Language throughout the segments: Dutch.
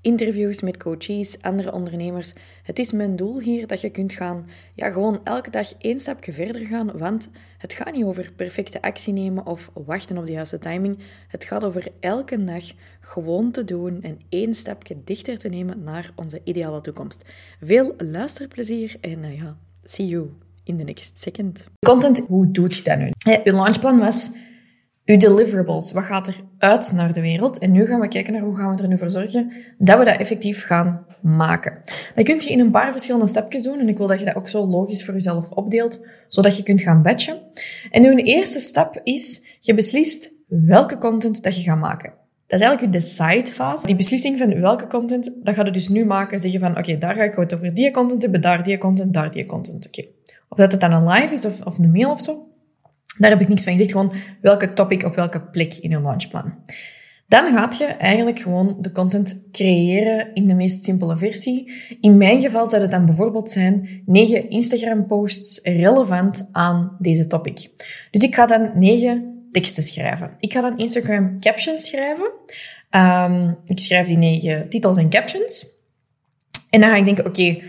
interviews met coaches, andere ondernemers. Het is mijn doel hier dat je kunt gaan, ja, gewoon elke dag één stapje verder gaan, want het gaat niet over perfecte actie nemen of wachten op de juiste timing. Het gaat over elke dag gewoon te doen en één stapje dichter te nemen naar onze ideale toekomst. Veel luisterplezier en uh, ja, see you in the next second. Content, hoe doe je dat nu? Je launchplan was uw deliverables. Wat gaat er uit naar de wereld? En nu gaan we kijken naar hoe gaan we er nu voor zorgen dat we dat effectief gaan maken. Dat kun je in een paar verschillende stapjes doen. En ik wil dat je dat ook zo logisch voor jezelf opdeelt, zodat je kunt gaan batchen. En nu een eerste stap is, je beslist welke content dat je gaat maken. Dat is eigenlijk je decide fase. Die beslissing van welke content, dat ga je dus nu maken. Zeggen van, oké, daar ga ik het over die content hebben, daar die content, daar die content. Oké. Of dat het dan een live is of, of een mail of zo. Daar heb ik niks van gezegd. Gewoon welke topic op welke plek in je launchplan. Dan gaat je eigenlijk gewoon de content creëren in de meest simpele versie. In mijn geval zou het dan bijvoorbeeld zijn negen Instagram posts relevant aan deze topic. Dus ik ga dan negen teksten schrijven. Ik ga dan Instagram captions schrijven. Um, ik schrijf die negen titels en captions. En dan ga ik denken, oké,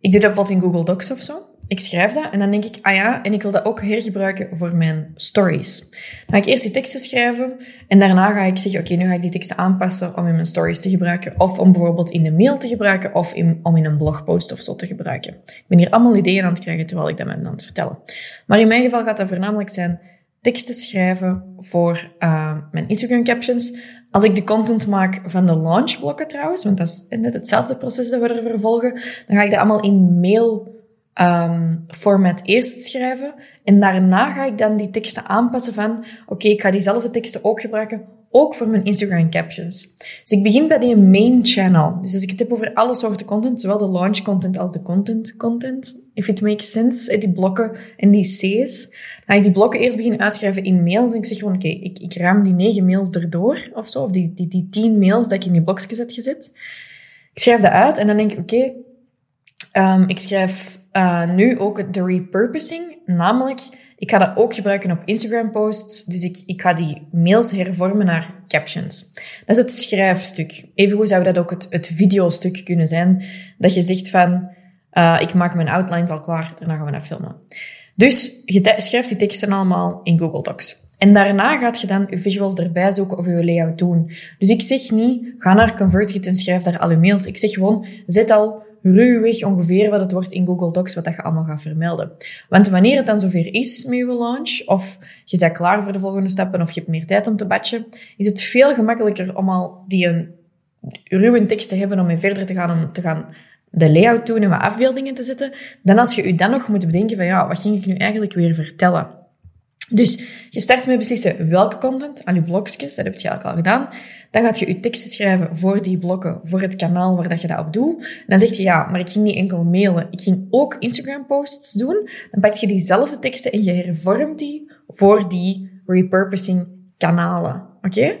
ik doe dat bijvoorbeeld in Google Docs of zo ik schrijf dat en dan denk ik, ah ja, en ik wil dat ook hergebruiken voor mijn stories. Dan ga ik eerst die teksten schrijven en daarna ga ik zeggen, oké, nu ga ik die teksten aanpassen om in mijn stories te gebruiken of om bijvoorbeeld in de mail te gebruiken of om in een blogpost of zo te gebruiken. Ik ben hier allemaal ideeën aan het krijgen terwijl ik dat ben aan het vertellen. Maar in mijn geval gaat dat voornamelijk zijn teksten schrijven voor uh, mijn Instagram captions. Als ik de content maak van de launchblokken trouwens, want dat is net hetzelfde proces dat we er vervolgen, dan ga ik dat allemaal in mail um, format eerst schrijven. En daarna ga ik dan die teksten aanpassen van, oké, ik ga diezelfde teksten ook gebruiken, ook voor mijn Instagram captions. Dus ik begin bij die main channel. Dus als ik het heb over alle soorten content, zowel de launch content als de content content, if it makes sense, die blokken en die C's, dan ga ik die blokken eerst beginnen uitschrijven in mails. En ik zeg gewoon, oké, ik, ik raam die negen mails erdoor, of zo, of die, die, die tien mails dat ik in die blokjes heb gezet. Ik schrijf dat uit en dan denk ik, oké, okay, um, ik schrijf uh, nu ook de repurposing, namelijk ik ga dat ook gebruiken op Instagram posts, dus ik, ik ga die mails hervormen naar captions. Dat is het schrijfstuk. Evengoed zou dat ook het, het videostuk kunnen zijn, dat je zegt van, uh, ik maak mijn outlines al klaar, daarna gaan we naar filmen. Dus je schrijft die teksten allemaal in Google Docs. En daarna gaat je dan je visuals erbij zoeken of je layout doen. Dus ik zeg niet, ga naar ConvertKit en schrijf daar al je mails. Ik zeg gewoon, zet al ruwweg ongeveer wat het wordt in Google Docs, wat dat je allemaal gaat vermelden. Want wanneer het dan zover is met je launch, of je bent klaar voor de volgende stappen, of je hebt meer tijd om te batchen, is het veel gemakkelijker om al die een ruwe tekst te hebben om mee verder te gaan, om te gaan de layout doen en wat afbeeldingen te zetten, dan als je je dan nog moet bedenken van ja, wat ging ik nu eigenlijk weer vertellen? Dus je start met beslissen welke content, aan je blokjes, dat heb je eigenlijk al gedaan. Dan gaat je je teksten schrijven voor die blokken, voor het kanaal waar dat je dat op doet. En dan zeg je, ja, maar ik ging niet enkel mailen, ik ging ook Instagram posts doen. Dan pak je diezelfde teksten en je hervormt die voor die repurposing kanalen. Oké?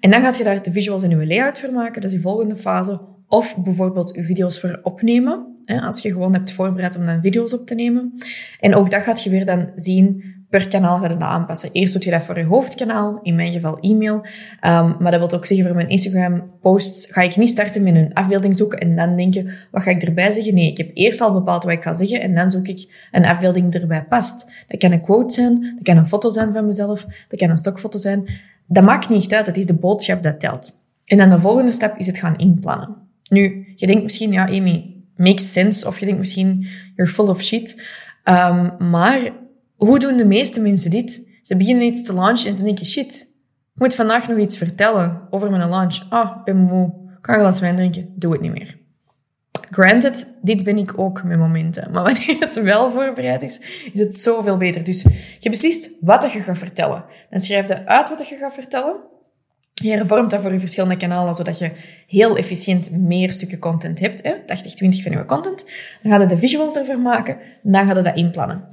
En dan gaat je daar de visuals en je layout voor maken. Dat is je volgende fase. Of bijvoorbeeld je video's voor opnemen. Als je gewoon hebt voorbereid om dan video's op te nemen. En ook dat gaat je weer dan zien per kanaal ga je dat aanpassen. Eerst doe je dat voor je hoofdkanaal, in mijn geval e-mail. Um, maar dat wil ook zeggen voor mijn Instagram posts ga ik niet starten met een afbeelding zoeken en dan denken, wat ga ik erbij zeggen? Nee, ik heb eerst al bepaald wat ik ga zeggen en dan zoek ik een afbeelding die erbij past. Dat kan een quote zijn, dat kan een foto zijn van mezelf, dat kan een stokfoto zijn. Dat maakt niet uit, het is de boodschap dat telt. En dan de volgende stap is het gaan inplannen. Nu, je denkt misschien, ja, Amy, makes sense, of je denkt misschien, you're full of shit. Um, maar hoe doen de meeste mensen dit? Ze beginnen iets te launchen en ze denken, shit, ik moet vandaag nog iets vertellen over mijn launch. Ah, ik ben moe. Ik ga een glas wijn drinken. Doe het niet meer. Granted, dit ben ik ook met momenten. Maar wanneer het wel voorbereid is, is het zoveel beter. Dus je beslist wat je gaat vertellen. Dan schrijf je uit wat je gaat vertellen. Je hervormt dat voor je verschillende kanalen, zodat je heel efficiënt meer stukken content hebt. 80-20 van je content. Dan ga je de visuals ervoor maken. Dan ga je dat inplannen.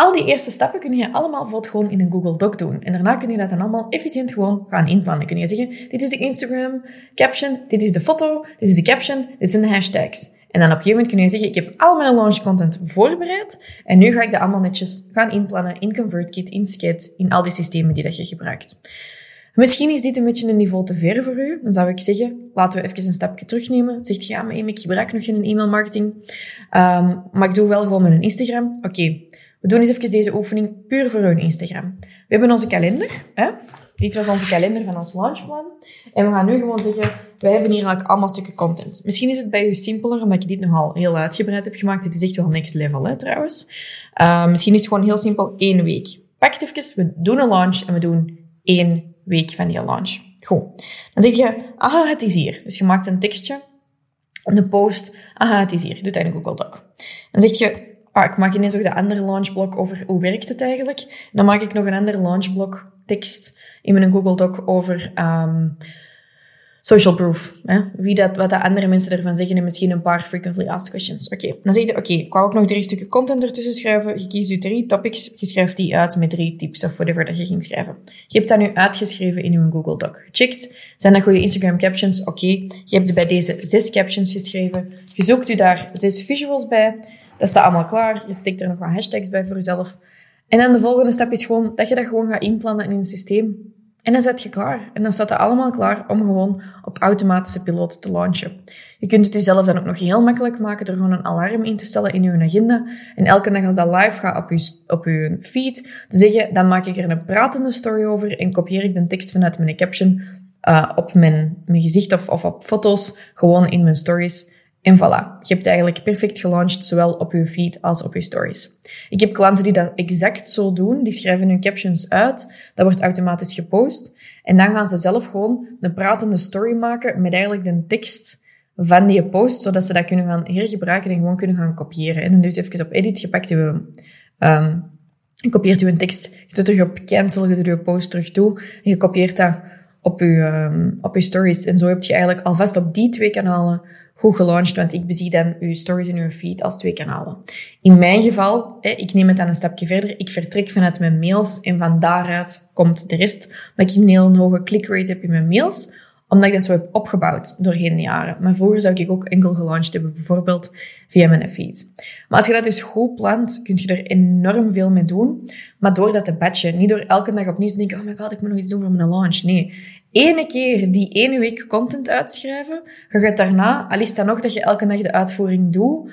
Al die eerste stappen kun je allemaal bijvoorbeeld gewoon in een Google Doc doen. En daarna kun je dat dan allemaal efficiënt gewoon gaan inplannen. Kun je zeggen, dit is de Instagram caption, dit is de foto, dit is de caption, dit zijn de hashtags. En dan op een gegeven moment kun je zeggen, ik heb al mijn launch content voorbereid en nu ga ik dat allemaal netjes gaan inplannen in ConvertKit, in Skate, in al die systemen die dat je gebruikt. Misschien is dit een beetje een niveau te ver voor u. Dan zou ik zeggen, laten we even een stapje terugnemen. Zegt ja, maar ik gebruik nog geen e-mail marketing. Um, maar ik doe wel gewoon met een Instagram. Oké, we doen eens even deze oefening puur voor hun Instagram. We hebben onze kalender. Hè? Dit was onze kalender van ons launchplan. En we gaan nu gewoon zeggen, wij hebben hier eigenlijk allemaal stukken content. Misschien is het bij u simpeler, omdat je dit nogal heel uitgebreid hebt gemaakt. Dit is echt wel next level, hè, trouwens. Uh, misschien is het gewoon heel simpel één week. Pak het even, we doen een launch en we doen één week van die launch. Goed. Dan zeg je, aha, het is hier. Dus je maakt een tekstje, een post, aha, het is hier. Doet dat in een Google Doc. Dan zeg je, ah, ik maak ineens ook de andere launchblok over hoe werkt het eigenlijk. Dan maak ik nog een ander launchblok tekst in mijn Google Doc over um, social proof. Hè? Wie dat, wat de andere mensen ervan zeggen en misschien een paar frequently asked questions. Oké, dan zeg je, oké, ik wou ook nog drie stukken content ertussen schrijven. Je kiest je drie topics, je schrijft die uit met drie tips of whatever dat je ging schrijven. Je hebt dat nu uitgeschreven in je Google Doc. Gecheckt, zijn dat goede Instagram captions? Oké, je hebt bij deze zes captions geschreven. Je zoekt u daar zes visuals bij. Dat staat allemaal klaar. Je steekt er nog wat hashtags bij voor jezelf. En dan de volgende stap is gewoon dat je dat gewoon gaat inplannen in een systeem. En dan zet je klaar. En dan staat het allemaal klaar om gewoon op automatische piloot te launchen. Je kunt het jezelf dan ook nog heel makkelijk maken door gewoon een alarm in te stellen in je agenda. En elke dag als dat live gaat op je, op je feed, te zeggen, dan maak ik er een pratende story over en kopieer ik de tekst vanuit mijn caption uh, op mijn, mijn gezicht of, of op foto's gewoon in mijn stories. En voilà, je hebt eigenlijk perfect gelaunched, zowel op je feed als op je stories. Ik heb klanten die dat exact zo doen. Die schrijven hun captions uit, dat wordt automatisch gepost. En dan gaan ze zelf gewoon een pratende story maken met eigenlijk de tekst van die post, zodat ze dat kunnen gaan hergebruiken en gewoon kunnen gaan kopiëren. En dan je even op edit, je pakt je, um, je kopieert je tekst, je doet terug op cancel, je doet je post terug toe en je kopieert dat op je, um, op je stories. En zo heb je eigenlijk alvast op die twee kanalen goed gelaunched, want ik bezie dan uw stories en uw feed als twee kanalen. In mijn geval, ik neem het dan een stapje verder, ik vertrek vanuit mijn mails en van daaruit komt de rest. Omdat ik een heel hoge click rate heb in mijn mails, omdat ik dat zo heb opgebouwd doorheen de jaren. Maar vroeger zou ik ook enkel gelaunched hebben, bijvoorbeeld via mijn feed. Maar als je dat dus goed plant, kun je er enorm veel mee doen. Maar door dat te batchen, niet door elke dag opnieuw te denken, oh my god, ik moet nog iets doen voor mijn launch. Nee, ene keer die ene week content uitschrijven, je gaat daarna, al is dat nog dat je elke dag de uitvoering doet,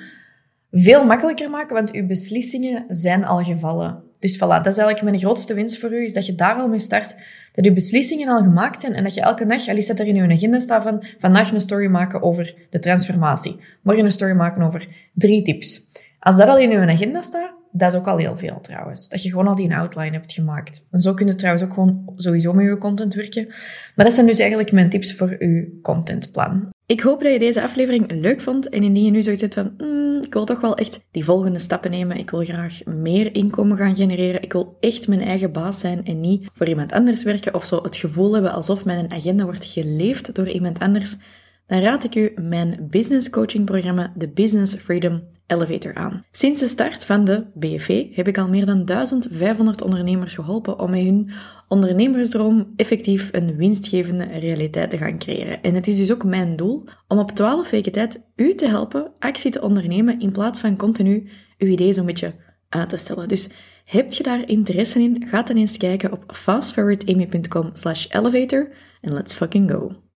veel makkelijker maken, want je beslissingen zijn al gevallen. Dus voilà, dat is eigenlijk mijn grootste winst voor u, is dat je daar al mee start, dat je beslissingen al gemaakt zijn en dat je elke dag, al is dat er in je agenda staat van, vandaag een story maken over de transformatie, morgen een story maken over drie tips. Als dat al in je agenda staat, dat is ook al heel veel trouwens. Dat je gewoon al die outline hebt gemaakt. En zo kun je trouwens ook gewoon sowieso met je content werken. Maar dat zijn dus eigenlijk mijn tips voor je contentplan. Ik hoop dat je deze aflevering leuk vond en indien je nu zoiets hebt van, mm, ik wil toch wel echt die volgende stappen nemen. Ik wil graag meer inkomen gaan genereren. Ik wil echt mijn eigen baas zijn en niet voor iemand anders werken of zo het gevoel hebben alsof mijn agenda wordt geleefd door iemand anders. Dan raad ik u mijn business coaching programma, de Business Freedom Elevator aan. Sinds de start van de BFV heb ik al meer dan 1500 ondernemers geholpen om met hun ondernemersdroom effectief een winstgevende realiteit te gaan creëren. En het is dus ook mijn doel om op 12 weken tijd u te helpen actie te ondernemen in plaats van continu uw idee zo'n beetje uit te stellen. Dus heb je daar interesse in? Ga dan eens kijken op fastforwardamy.com slash elevator en let's fucking go.